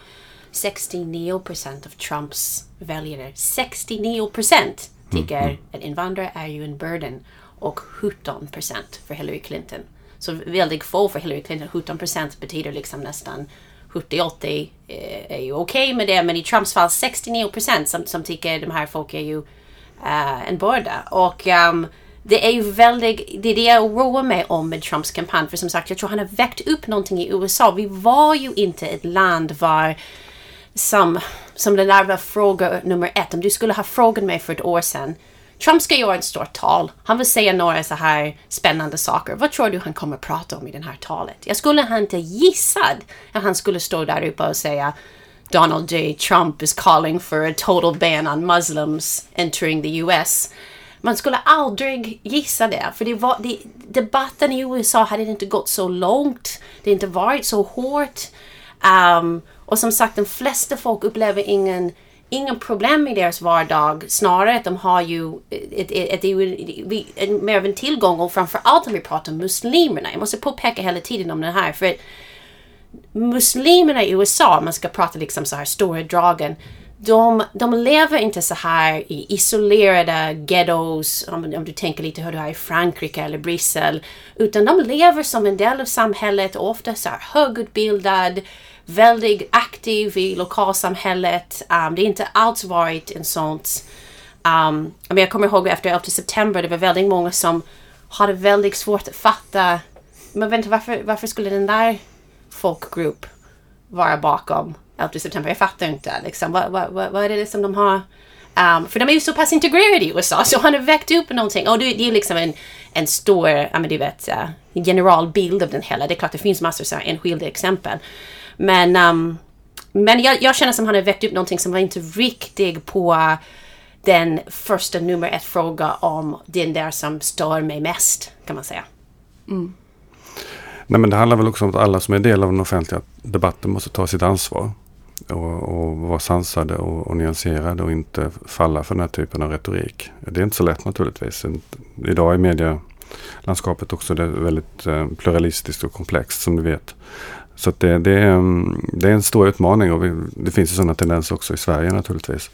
69 procent av Trumps väljare, 69 procent tycker mm. att invandrare är ju en burden och 17 procent för Hillary Clinton. Så väldigt få för Hillary Clinton, 17 procent betyder liksom nästan 70-80 eh, Eh, är ju okej okay med det men i Trumps fall 69 procent som, som tycker de här folk är ju uh, en börda. Och um, det är ju väldigt, det är det jag oroar mig om med Trumps kampanj. För som sagt, jag tror han har väckt upp någonting i USA. Vi var ju inte ett land var som, som den där var fråga nummer ett. Om du skulle ha frågat mig för ett år sedan Trump ska göra ett stort tal. Han vill säga några så här spännande saker. Vad tror du han kommer prata om i det här talet? Jag skulle inte gissat att han skulle stå där uppe och säga Donald J. Trump is calling for a total ban on Muslims entering the US. Man skulle aldrig gissa det, för det var, det, debatten i USA hade inte gått så långt. Det inte varit så hårt. Um, och som sagt, de flesta folk upplever ingen Inga problem i deras vardag. Snarare att de har ju ett, ett, ett, ett, mer av en tillgång och framförallt om vi pratar om muslimerna. Jag måste påpeka hela tiden om det här. för Muslimerna i USA, om man ska prata liksom så här stora dragen. De, de lever inte så här i isolerade ghettos, om, om du tänker lite hur det är i Frankrike eller Bryssel. Utan de lever som en del av samhället och ofta så här högutbildad väldigt aktiv i lokalsamhället. Um, det har inte alls varit en sånt... Um, jag kommer ihåg efter 11 september, det var väldigt många som hade väldigt svårt att fatta. Men vänta, varför, varför skulle den där folkgrupp vara bakom 11 september? Jag fattar inte. Liksom. Vad, vad, vad, vad är det som de har? Um, för de är ju så pass integrerade i USA så han har väckt upp någonting. Och det, det är liksom en, en stor, ja men du vet, uh, generalbild av den hela. Det är klart det finns massor av enskilda exempel. Men, um, men jag, jag känner som han har väckt upp någonting som var inte riktigt på den första nummer ett fråga om den där som stör mig mest kan man säga. Mm. Nej men det handlar väl också om att alla som är del av den offentliga debatten måste ta sitt ansvar. Och, och vara sansade och, och nyanserade och inte falla för den här typen av retorik. Det är inte så lätt naturligtvis. Idag är medielandskapet också väldigt eh, pluralistiskt och komplext som du vet. Så det, det, är, det är en stor utmaning och vi, det finns ju sådana tendenser också i Sverige naturligtvis.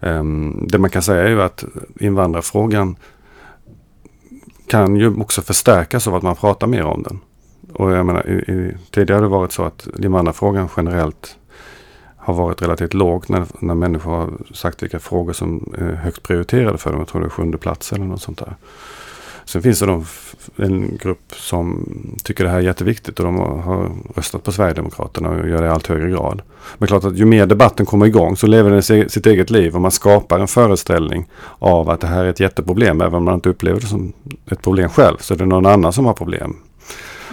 Um, det man kan säga är ju att invandrarfrågan kan ju också förstärkas av att man pratar mer om den. Och jag menar, i, i, tidigare har det varit så att invandrarfrågan generellt har varit relativt lågt när, när människor har sagt vilka frågor som är högt prioriterade för dem. Jag tror det är sjunde plats eller något sånt där. Sen finns det en grupp som tycker det här är jätteviktigt och de har röstat på Sverigedemokraterna och gör det i allt högre grad. Men klart att ju mer debatten kommer igång så lever den sitt eget liv och man skapar en föreställning av att det här är ett jätteproblem. Även om man inte upplever det som ett problem själv så är det någon annan som har problem.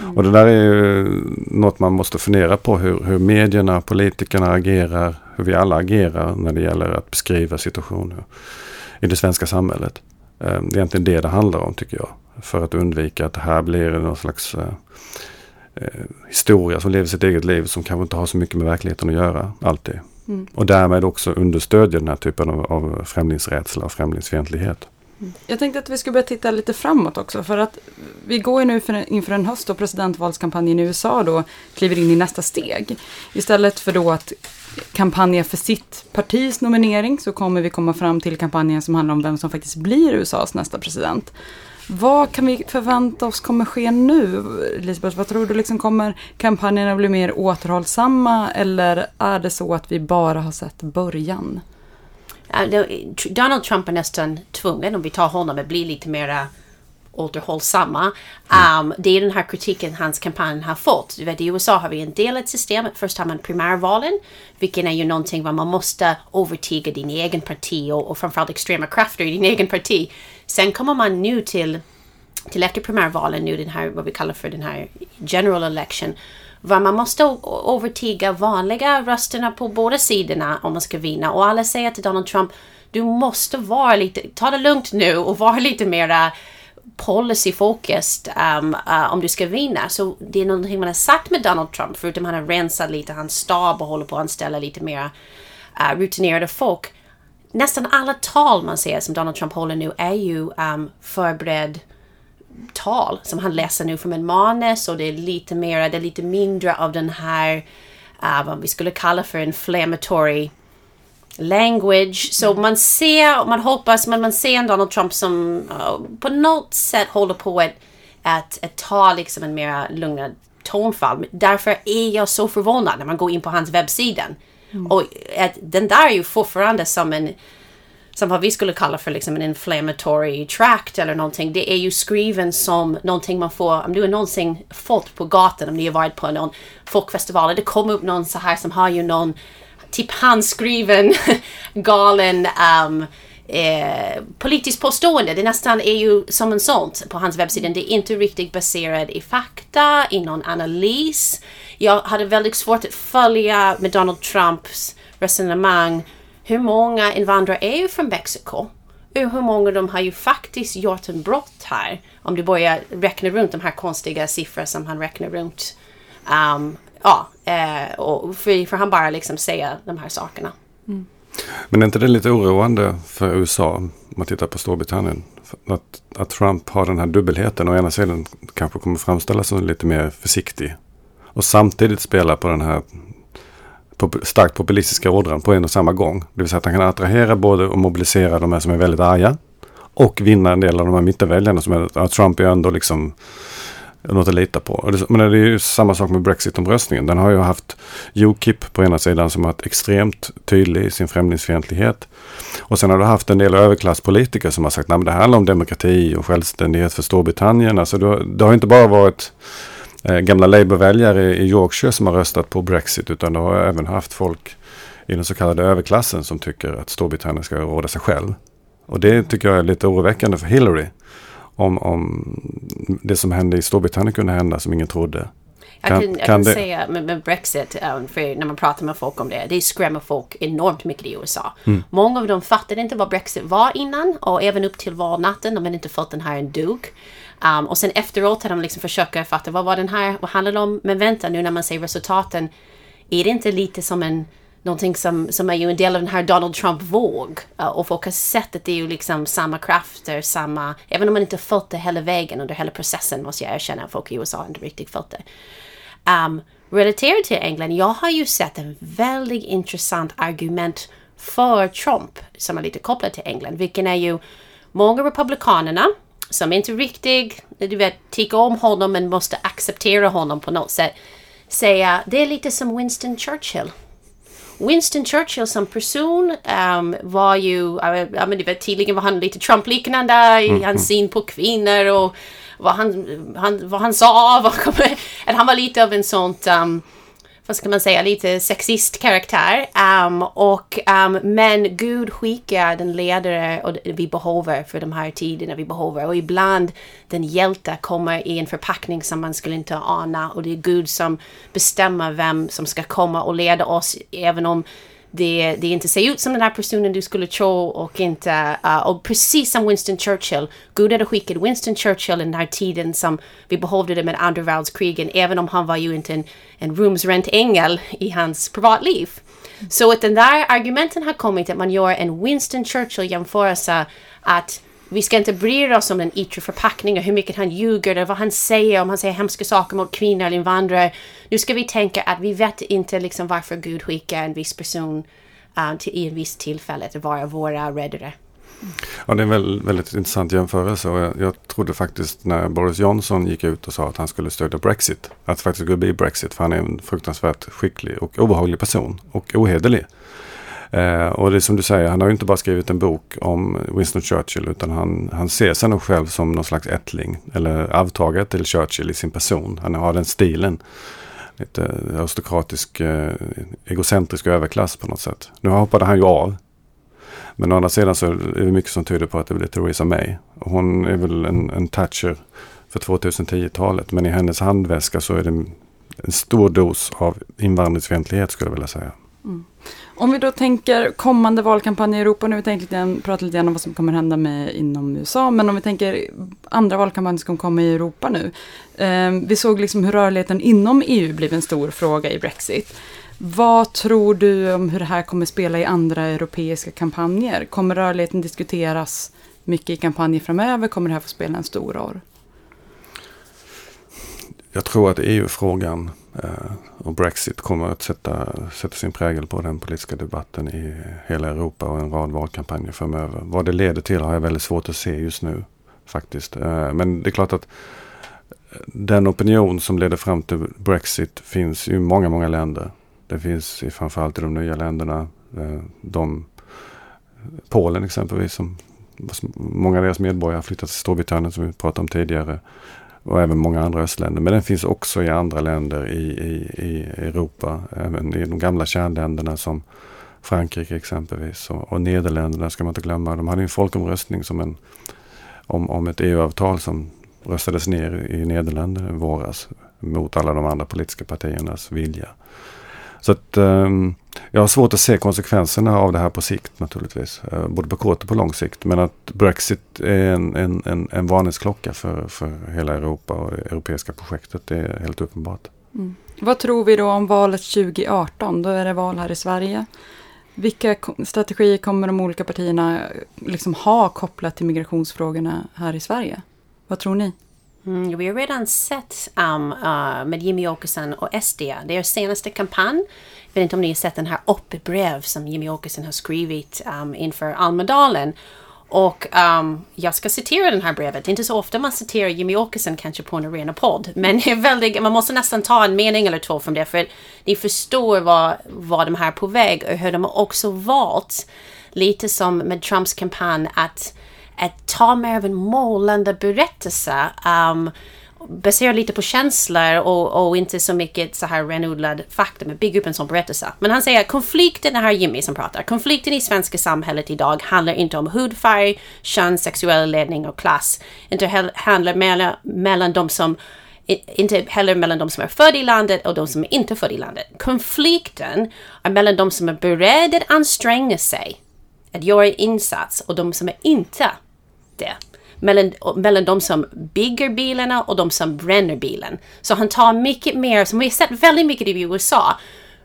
Mm. Och det där är ju något man måste fundera på hur, hur medierna, politikerna agerar, hur vi alla agerar när det gäller att beskriva situationer i det svenska samhället. Eh, det är egentligen det det handlar om tycker jag. För att undvika att det här blir någon slags eh, eh, historia som lever sitt eget liv som kanske inte har så mycket med verkligheten att göra alltid. Mm. Och därmed också understödja den här typen av, av främlingsrädsla och främlingsfientlighet. Jag tänkte att vi skulle börja titta lite framåt också. För att vi går ju nu för, inför en höst och presidentvalskampanjen i USA då kliver in i nästa steg. Istället för då att kampanja för sitt partis nominering så kommer vi komma fram till kampanjen som handlar om vem som faktiskt blir USAs nästa president. Vad kan vi förvänta oss kommer ske nu, Elisabeth, Vad tror du, liksom kommer kampanjerna bli mer återhållsamma eller är det så att vi bara har sett början? Donald Trump är nästan tvungen, om vi tar honom, att bli lite mer återhållsamma. Um, det är den här kritiken hans kampanj har fått. Du vet, I USA har vi en delat system. Först har man primärvalen, vilket är ju någonting var man måste övertyga din egen parti och, och framförallt extrema krafter i din egen parti. Sen kommer man nu till, till efter primärvalen, nu den här, vad vi kallar för den här general election, vad man måste övertyga vanliga rösterna på båda sidorna om man ska vinna. Och alla säger till Donald Trump, du måste vara lite, ta det lugnt nu och vara lite mera policyfokused um, uh, om du ska vinna. Så det är någonting man har sagt med Donald Trump, förutom han har rensat lite hans stab och håller på att anställa lite mer uh, rutinerade folk. Nästan alla tal man ser som Donald Trump håller nu är ju um, förberedd tal som han läser nu från en manus och det är lite mer, det är lite mindre av den här uh, vad vi skulle kalla för inflammatory language. Så mm. man ser, man hoppas, men man ser en Donald Trump som uh, på något sätt håller på att, att, att ta liksom en mer lugnare tonfall. Därför är jag så förvånad när man går in på hans webbsida. Mm. Och att den där är ju fortfarande som en som vad vi skulle kalla för liksom en inflammatory tract eller någonting. Det är ju skriven som någonting man får, om du har någonsin fått på gatan, om ni har varit på någon folkfestival, det kommer upp någon så här som har ju någon typ handskriven galen um, eh, politiskt påstående. Det nästan är ju som en sånt på hans webbsida. Det är inte riktigt baserat i fakta, i någon analys. Jag hade väldigt svårt att följa med Donald Trumps resonemang hur många invandrare är ju från Mexiko? Hur många av dem har ju faktiskt gjort en brott här? Om du börjar räkna runt de här konstiga siffrorna som han räknar runt. Um, ja, eh, och för, för han bara liksom säga de här sakerna. Mm. Men är inte det lite oroande för USA, om man tittar på Storbritannien? Att, att Trump har den här dubbelheten. Å ena sidan kanske kommer framställas som lite mer försiktig. Och samtidigt spela på den här starkt populistiska ådran på en och samma gång. Det vill säga att han kan attrahera både och mobilisera de här som är väldigt arga. Och vinna en del av de här mittenväljarna som är, att Trump är ändå liksom något att lita på. Men det är ju samma sak med Brexit-omröstningen. Den har ju haft Ukip på ena sidan som har varit extremt tydlig i sin främlingsfientlighet. Och sen har du haft en del överklasspolitiker som har sagt att det handlar om demokrati och självständighet för Storbritannien. Alltså det har inte bara varit eh, gamla Labour-väljare i Yorkshire som har röstat på Brexit utan det har även haft folk i den så kallade överklassen som tycker att Storbritannien ska råda sig själv. Och det tycker jag är lite oroväckande för Hillary. Om, om det som hände i Storbritannien kunde hända som ingen trodde. Jag kan, jag kan, det... säga med, med, Brexit, um, när man pratar med folk om det, det skrämmer folk enormt mycket i USA. Mm. Många av dem fattade inte vad Brexit var innan och även upp till valnatten, de hade inte fått den här en dug. Um, och sen efteråt har de liksom försökt fatta vad var den här, vad handlar det om? Men vänta nu när man ser resultaten, är det inte lite som en någonting som, som är ju en del av den här Donald Trump-våg. Uh, och folk har sett att det är ju liksom samma krafter, samma... Även om man inte följt det hela vägen under hela processen måste jag erkänna att folk i USA inte riktigt följt det. Um, relaterat till England, jag har ju sett en väldigt intressant argument för Trump som är lite kopplat till England, vilken är ju många republikanerna som inte riktigt du vet, tycker om honom men måste acceptera honom på något sätt. Säga det är lite som Winston Churchill. Winston Churchill som person um, var ju, ja, men vet, tydligen var han lite Trump-liknande i mm. hans syn på kvinnor och vad han, han, vad han sa. Vad, han var lite av en sånt um, vad ska man säga, lite sexist karaktär. Um, och, um, men Gud skickar den ledare och vi behöver för de här tiderna vi behöver. Och ibland den hjälte kommer i en förpackning som man skulle inte ana. Och det är Gud som bestämmer vem som ska komma och leda oss. Även om det, det inte ser ut som den här personen du skulle tro och inte... Uh, och precis som Winston Churchill, Gud hade skickat Winston Churchill i den här tiden som vi behövde det med andra världskrigen, även om han var ju inte en, en rumsrent-ängel i hans privatliv. Så att den där argumenten har kommit att man gör en Winston Churchill jämförelse att vi ska inte bry oss om den yttre förpackningen, hur mycket han ljuger eller vad han säger, om han säger hemska saker mot kvinnor eller invandrare. Nu ska vi tänka att vi vet inte liksom varför Gud skickar en viss person uh, till, i en viss tillfälle att vara våra räddare. Ja, det är en väldigt, väldigt intressant jämförelse och jag, jag trodde faktiskt när Boris Johnson gick ut och sa att han skulle stödja Brexit, att det faktiskt skulle bli Brexit, för han är en fruktansvärt skicklig och obehaglig person och ohederlig. Eh, och det är som du säger, han har ju inte bara skrivit en bok om Winston Churchill utan han, han ser sig nog själv som någon slags ättling eller arvtagare till Churchill i sin person. Han har den stilen. Lite eh, aristokratisk, eh, egocentrisk överklass på något sätt. Nu hoppade han ju av. Men å andra sidan så är det mycket som tyder på att det blir Theresa May. Hon är väl en, en Thatcher för 2010-talet. Men i hennes handväska så är det en stor dos av invandringsfientlighet skulle jag vilja säga. Om vi då tänker kommande valkampanj i Europa, nu har vi tänkt lite, pratat lite grann om vad som kommer hända med inom USA, men om vi tänker andra valkampanjer som kommer i Europa nu. Eh, vi såg liksom hur rörligheten inom EU blev en stor fråga i Brexit. Vad tror du om hur det här kommer spela i andra europeiska kampanjer? Kommer rörligheten diskuteras mycket i kampanjer framöver? Kommer det här få spela en stor roll? Jag tror att EU-frågan Eh, och Brexit kommer att sätta, sätta sin prägel på den politiska debatten i hela Europa och en rad valkampanjer framöver. Vad det leder till har jag väldigt svårt att se just nu faktiskt. Eh, men det är klart att eh, den opinion som leder fram till Brexit finns i många, många länder. Det finns i framförallt i de nya länderna. Eh, de, Polen exempelvis, som många av deras medborgare har flyttat till Storbritannien som vi pratade om tidigare och även många andra östländer. Men den finns också i andra länder i, i, i Europa. Även i de gamla kärnländerna som Frankrike exempelvis. Och, och Nederländerna ska man inte glömma. De hade en folkomröstning som en, om, om ett EU-avtal som röstades ner i Nederländerna i våras. Mot alla de andra politiska partiernas vilja. Så att um, jag har svårt att se konsekvenserna av det här på sikt naturligtvis. Uh, både på kort och på lång sikt. Men att Brexit är en, en, en, en varningsklocka för, för hela Europa och det europeiska projektet. Det är helt uppenbart. Mm. Vad tror vi då om valet 2018? Då är det val här i Sverige. Vilka strategier kommer de olika partierna liksom ha kopplat till migrationsfrågorna här i Sverige? Vad tror ni? Mm, vi har redan sett um, uh, med Jimmy Åkesson och SD, deras senaste kampanj. Jag vet inte om ni har sett den här öppet som Jimmy Åkesson har skrivit um, inför Almedalen. Och um, jag ska citera den här brevet. Det är inte så ofta man citerar Jimmy Åkesson kanske på en arena podd. Men är väldigt, man måste nästan ta en mening eller två från det. För ni förstår vad, vad de här är på väg och hur de har också valt, lite som med Trumps kampanj, att att ta mer av en målande berättelse. Um, baserar lite på känslor och, och, inte så mycket så här renodlad fakta, men bygga upp en sån berättelse. Men han säger att konflikten, det här är Jimmy som pratar, konflikten i svenska samhället idag handlar inte om hudfärg, kön, sexuell ledning och klass. Inte heller handlar mellan, mellan de som inte heller mellan de som är födda i landet och de som är inte födda i landet. Konflikten är mellan de som är beredda att anstränga sig, att göra insats och de som är inte det. Mellan, mellan de som bygger bilarna och de som bränner bilen. Så han tar mycket mer, som vi har sett väldigt mycket i USA.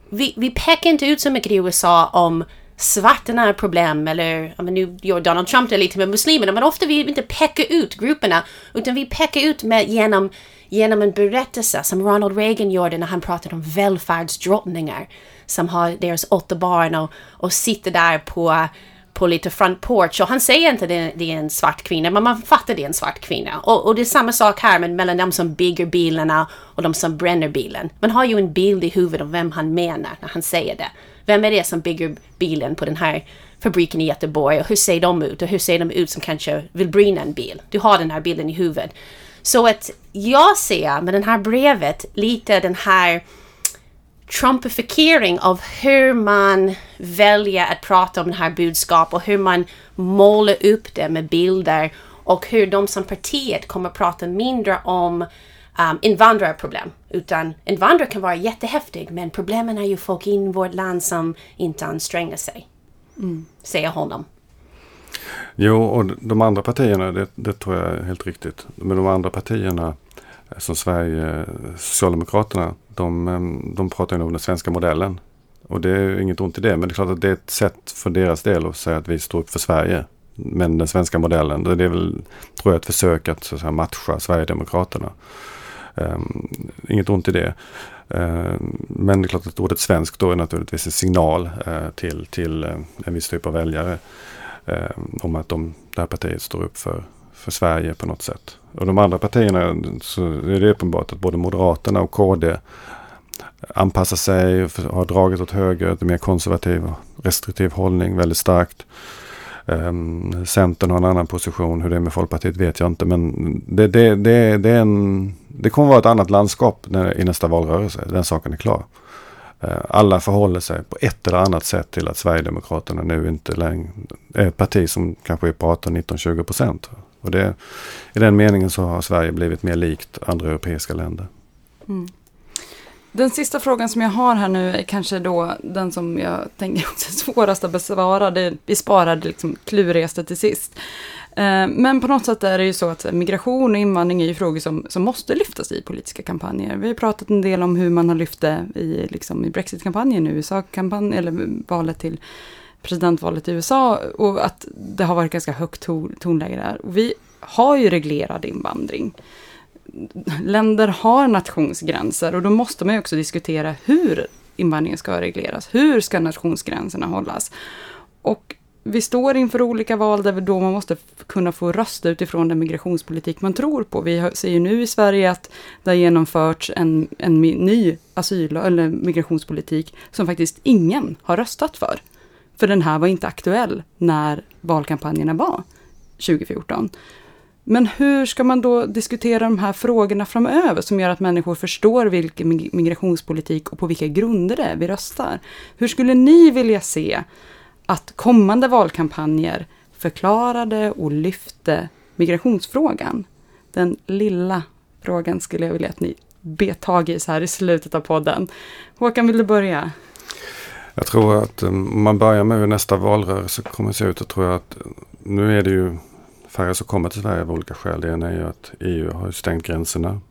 Vi, vi pekar inte ut så mycket i USA om svartarna är problem eller, men nu gör Donald Trump det lite med muslimerna, men ofta vi inte peka ut grupperna, utan vi pekar ut med genom, genom en berättelse som Ronald Reagan gjorde när han pratade om välfärdsdrottningar som har deras åtta barn och, och sitter där på på lite front porch och han säger inte det, det är en svart kvinna men man fattar det är en svart kvinna. Och, och det är samma sak här men mellan de som bygger bilarna och de som bränner bilen. Man har ju en bild i huvudet om vem han menar när han säger det. Vem är det som bygger bilen på den här fabriken i Göteborg och hur ser de ut och hur ser de ut som kanske vill brinna en bil? Du har den här bilden i huvudet. Så att jag ser med det här brevet lite den här trumpifiering av hur man väljer att prata om det här budskapet och hur man målar upp det med bilder och hur de som partiet kommer prata mindre om um, invandrarproblem. Utan invandrare kan vara jättehäftig men problemen är ju folk i vårt land som inte anstränger sig. Mm. Säger honom. Jo, och de andra partierna, det, det tror jag är helt riktigt. Men de andra partierna som Sverige, Socialdemokraterna, de, ehm, de pratar ju om den svenska modellen. Och det är inget ont i det, men det är klart att det är ett sätt för deras del att säga att vi står upp för Sverige. men den svenska modellen. Det är väl, tror jag, ett försök att, så att säga, matcha Sverigedemokraterna. Um, inget ont i det. Uh, men det är klart att ordet svensk då är naturligtvis en signal uh, till, till uh, en viss typ av väljare. om att de, det här partiet står upp för, för Sverige på något sätt. Och de andra partierna så är det uppenbart att både Moderaterna och KD anpassar sig, har dragit åt höger, En mer konservativ och restriktiv hållning väldigt starkt. Um, Centern har en annan position, hur det är med Folkpartiet vet jag inte. Men det, det, det, det, är en, det kommer vara ett annat landskap när, i nästa valrörelse, den saken är klar. Uh, alla förhåller sig på ett eller annat sätt till att Sverigedemokraterna nu inte längre är ett parti som kanske är på 18, 19, 20 procent. Och det, i den meningen så har Sverige blivit mer likt andra europeiska länder. Mm. Den sista frågan som jag har här nu är kanske då den som jag tänker också är svårast att besvara. Det, vi sparade liksom klurigaste till sist. Eh, men på något sätt är det ju så att migration och invandring är ju frågor som, som måste lyftas i politiska kampanjer. Vi har pratat en del om hur man har lyft det i, liksom, i Brexit-kampanjen, USA-kampanjen, eller valet till presidentvalet i USA och att det har varit ganska högt tonläge där. Och vi har ju reglerad invandring länder har nationsgränser och då måste man ju också diskutera hur invandringen ska regleras. Hur ska nationsgränserna hållas? Och vi står inför olika val där då man måste kunna få rösta utifrån den migrationspolitik man tror på. Vi ser ju nu i Sverige att det har genomförts en, en ny asyl eller migrationspolitik som faktiskt ingen har röstat för. För den här var inte aktuell när valkampanjerna var 2014. Men hur ska man då diskutera de här frågorna framöver som gör att människor förstår vilken migrationspolitik och på vilka grunder det är vi röstar? Hur skulle ni vilja se att kommande valkampanjer förklarade och lyfte migrationsfrågan? Den lilla frågan skulle jag vilja att ni bet tag i så här i slutet av podden. Håkan, vill du börja? Jag tror att eh, om man börjar med hur nästa valrörelse kommer att se ut, så tror jag att eh, nu är det ju färre som kommer till Sverige av olika skäl. Det ena är ju att EU har stängt gränserna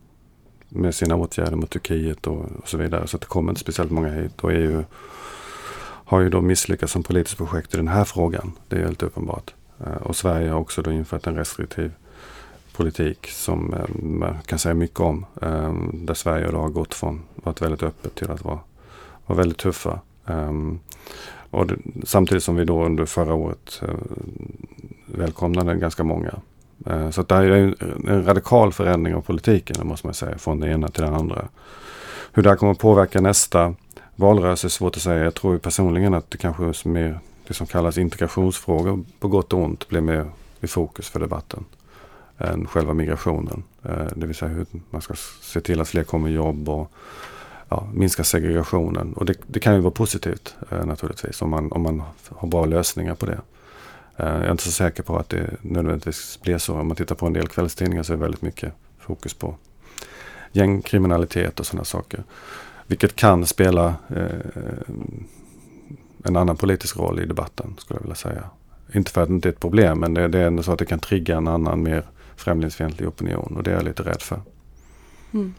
med sina åtgärder mot Turkiet och, och, så vidare. Så att det kommer inte speciellt många hit. Och EU har ju då misslyckats som politiskt projekt i den här frågan. Det är helt uppenbart. Eh, och Sverige har också då infört en restriktiv politik som man kan säga mycket om. Där Sverige då har gått från att vara väldigt öppet till att vara, vara väldigt tuffa. Ehm, och det, samtidigt som vi då under förra året eh, välkomnade ganska många. Eh, så det är en radikal förändring av politiken, det måste man säga, från det ena till det andra. Hur det här kommer att påverka nästa valrörelse är svårt att säga. Jag tror personligen att det kanske är mer det som kallas integrationsfrågor på gott och ont blir mer i fokus för debatten än själva migrationen. Eh, det vill säga hur man ska se till att fler kommer i jobb och ja, minska segregationen. Och det, det, kan ju vara positivt eh, naturligtvis om man, om man har bra lösningar på det. Eh, jag är inte så säker på att det nödvändigtvis blir så. Om man tittar på en del kvällstidningar så är det väldigt mycket fokus på gängkriminalitet och sådana saker. Vilket kan spela eh, en annan politisk roll i debatten skulle jag vilja säga. Inte för att det inte är ett problem men det, det är ändå så att det kan trigga en annan mer främlingsfientlig opinion och det är jag lite rädd för. Mm.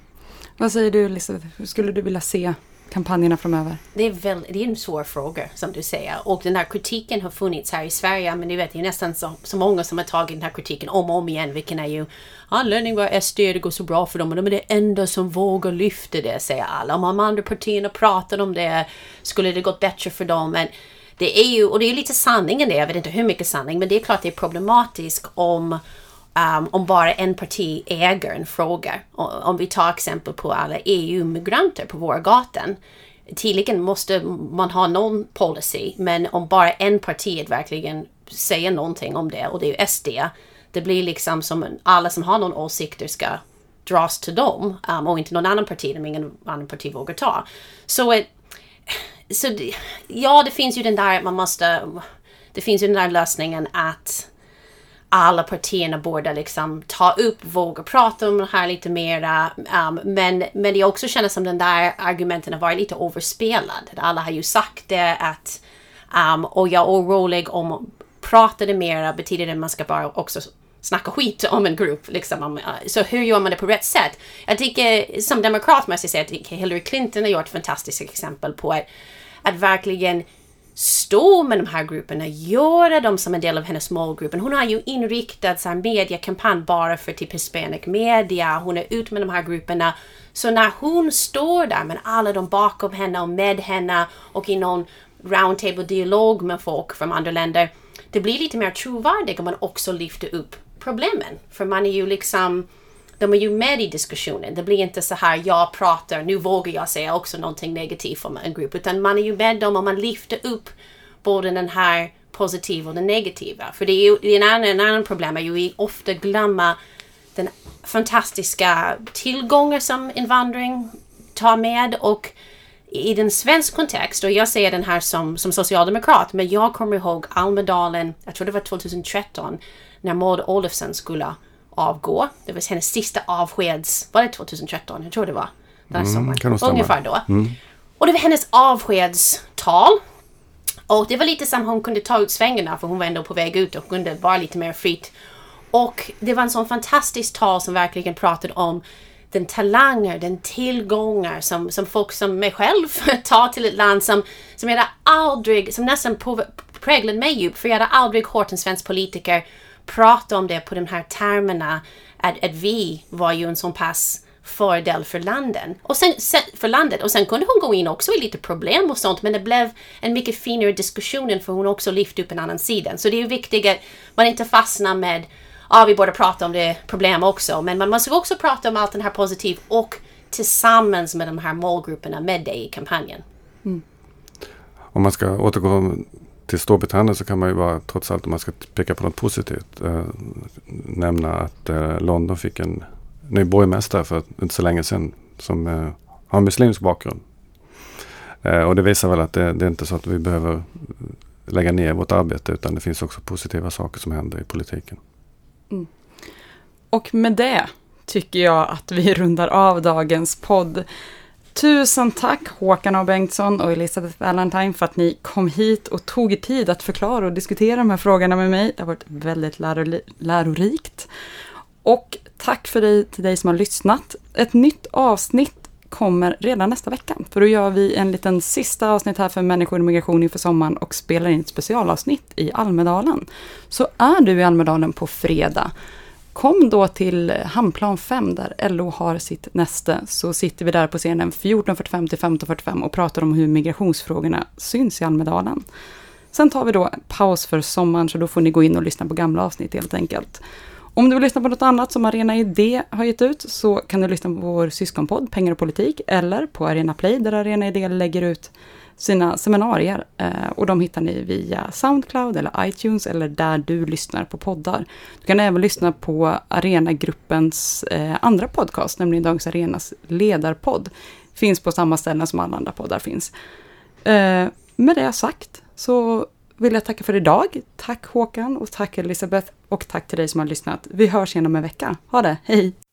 Vad säger du Elisabeth? Hur skulle du vilja se kampanjerna framöver? Det är, väl, det är en svår fråga som du säger. Och den här kritiken har funnits här i Sverige. Men du vet, det är nästan så, så många som har tagit den här kritiken om och om igen. Vilken är ju anledningen var SD, det går så bra för dem. Och de är det enda som vågar lyfta det, säger alla. Om de andra partierna pratar om det skulle det gått bättre för dem. Men det är ju, och det är lite sanningen det, jag vet inte hur mycket sanning, men det är klart det är problematiskt om Um, om bara en parti äger en fråga. Om vi tar exempel på alla EU-migranter på våra gator. Tydligen måste man ha någon policy, men om bara en parti verkligen säger någonting om det, och det är ju SD, det blir liksom som alla som har någon åsikter ska dras till dem um, och inte någon annan parti, som ingen annan parti vågar ta. Så, ett, så ja, det finns ju den där, man måste, det finns ju den där lösningen att alla partierna borde liksom ta upp, våga prata om det här lite mera. Um, men, men jag också känner som den där argumenten har varit lite överspelad. Alla har ju sagt det att um, och jag är orolig om pratade mera betyder det att man ska bara också snacka skit om en grupp. Liksom. Eh, så hur gör man det på rätt sätt? Jag tycker som demokrat måste jag säga att Hillary Clinton har gjort ett fantastiskt exempel på att, att verkligen stå med de här grupperna, göra dem som en del av hennes målgruppen. Hon har ju inriktat sin mediekampanj bara för typ hispanic media. Hon är ut med de här grupperna. Så när hon står där med alla de bakom henne och med henne och i någon roundtable dialog med folk från andra länder. Det blir lite mer trovärdigt om man också lyfter upp problemen. För man är ju liksom de är ju med i diskussionen. Det blir inte så här, jag pratar, nu vågar jag säga också någonting negativt om en grupp. Utan man är ju med dem och man lyfter upp både den här positiva och den negativa. För det är ju en annan, en annan problem är ju ofta glömma den fantastiska tillgångar som invandring tar med och i den svensk kontext, och jag säger den här som, som socialdemokrat, men jag kommer ihåg Almedalen, jag tror det var 2013, när Maud Olofsson skulle avgå. Det var hennes sista avskeds... Var det 2013? Jag tror det var. Den Mm, sommaren. Ungefär då. Och det var hennes avskedstal. Och det var lite som hon kunde ta ut svängarna för hon var ändå på väg ut och kunde vara lite mer fritt. Och det var en sån fantastisk tal som verkligen pratade om den talanger, den tillgångar som, som folk som mig själv tar till ett land som, som jag hade aldrig, som nästan präglade mig djupt. För jag hade aldrig hört en svensk politiker prata om det på de här termerna. Att, att vi var ju en sån pass fördel för landet. Och sen, sen, för landet. Och sen kunde hon gå in också i lite problem och sånt men det blev en mycket finare diskussion för hon också lyfte upp en annan sida. Så det är ju viktigt att man inte fastnar med ja, vi borde prata om det problem också. Men man måste också prata om allt det här positivt och tillsammans med de här målgrupperna med dig i kampanjen. Mm. Om man ska återgå till Storbritannien så kan man ju bara, trots allt om man ska peka på något positivt, eh, nämna att eh, London fick en ny borgmästare för inte så länge sedan som eh, har en muslimsk bakgrund. Eh, och det visar väl att det, det är inte så att vi behöver lägga ner vårt arbete utan det finns också positiva saker som händer i politiken. Mm. Och med det tycker jag att vi rundar av dagens podd. Tusen tack Håkan A. Bengtsson och Elisabeth Valentine för att ni kom hit och tog er tid att förklara och diskutera de här frågorna med mig. Det har varit väldigt lärorikt. Och tack för dig, till dig som har lyssnat. Ett nytt avsnitt kommer redan nästa vecka. För då gör vi en liten sista avsnitt här för människor och migration inför sommaren och spelar in ett specialavsnitt i Almedalen. Så är du i Almedalen på fredag, kom då till Hamnplan 5 där LO har sitt näste. Så sitter vi där på scenen 14.45 till 15.45 och pratar om hur migrationsfrågorna syns i Almedalen. Sen tar vi då paus för sommaren så då får ni gå in och lyssna på gamla avsnitt helt enkelt. Om du vill lyssna på något annat som Arena Idé har gett ut så kan du lyssna på vår syskonpodd Pengar och politik eller på Arena Play där Arena Idé lägger ut sina seminarier. Eh, och de hittar ni via Soundcloud eller iTunes eller där du lyssnar på poddar. Du kan även lyssna på Arenagruppens eh, andra podcast, nämligen Dagens Arenas ledarpodd. Finns på samma ställen som alla andra poddar finns. Eh, med det sagt så vill jag tacka för idag. Tack Håkan och tack Elisabeth och tack till dig som har lyssnat. Vi hörs igen om en vecka. Ha det, hej!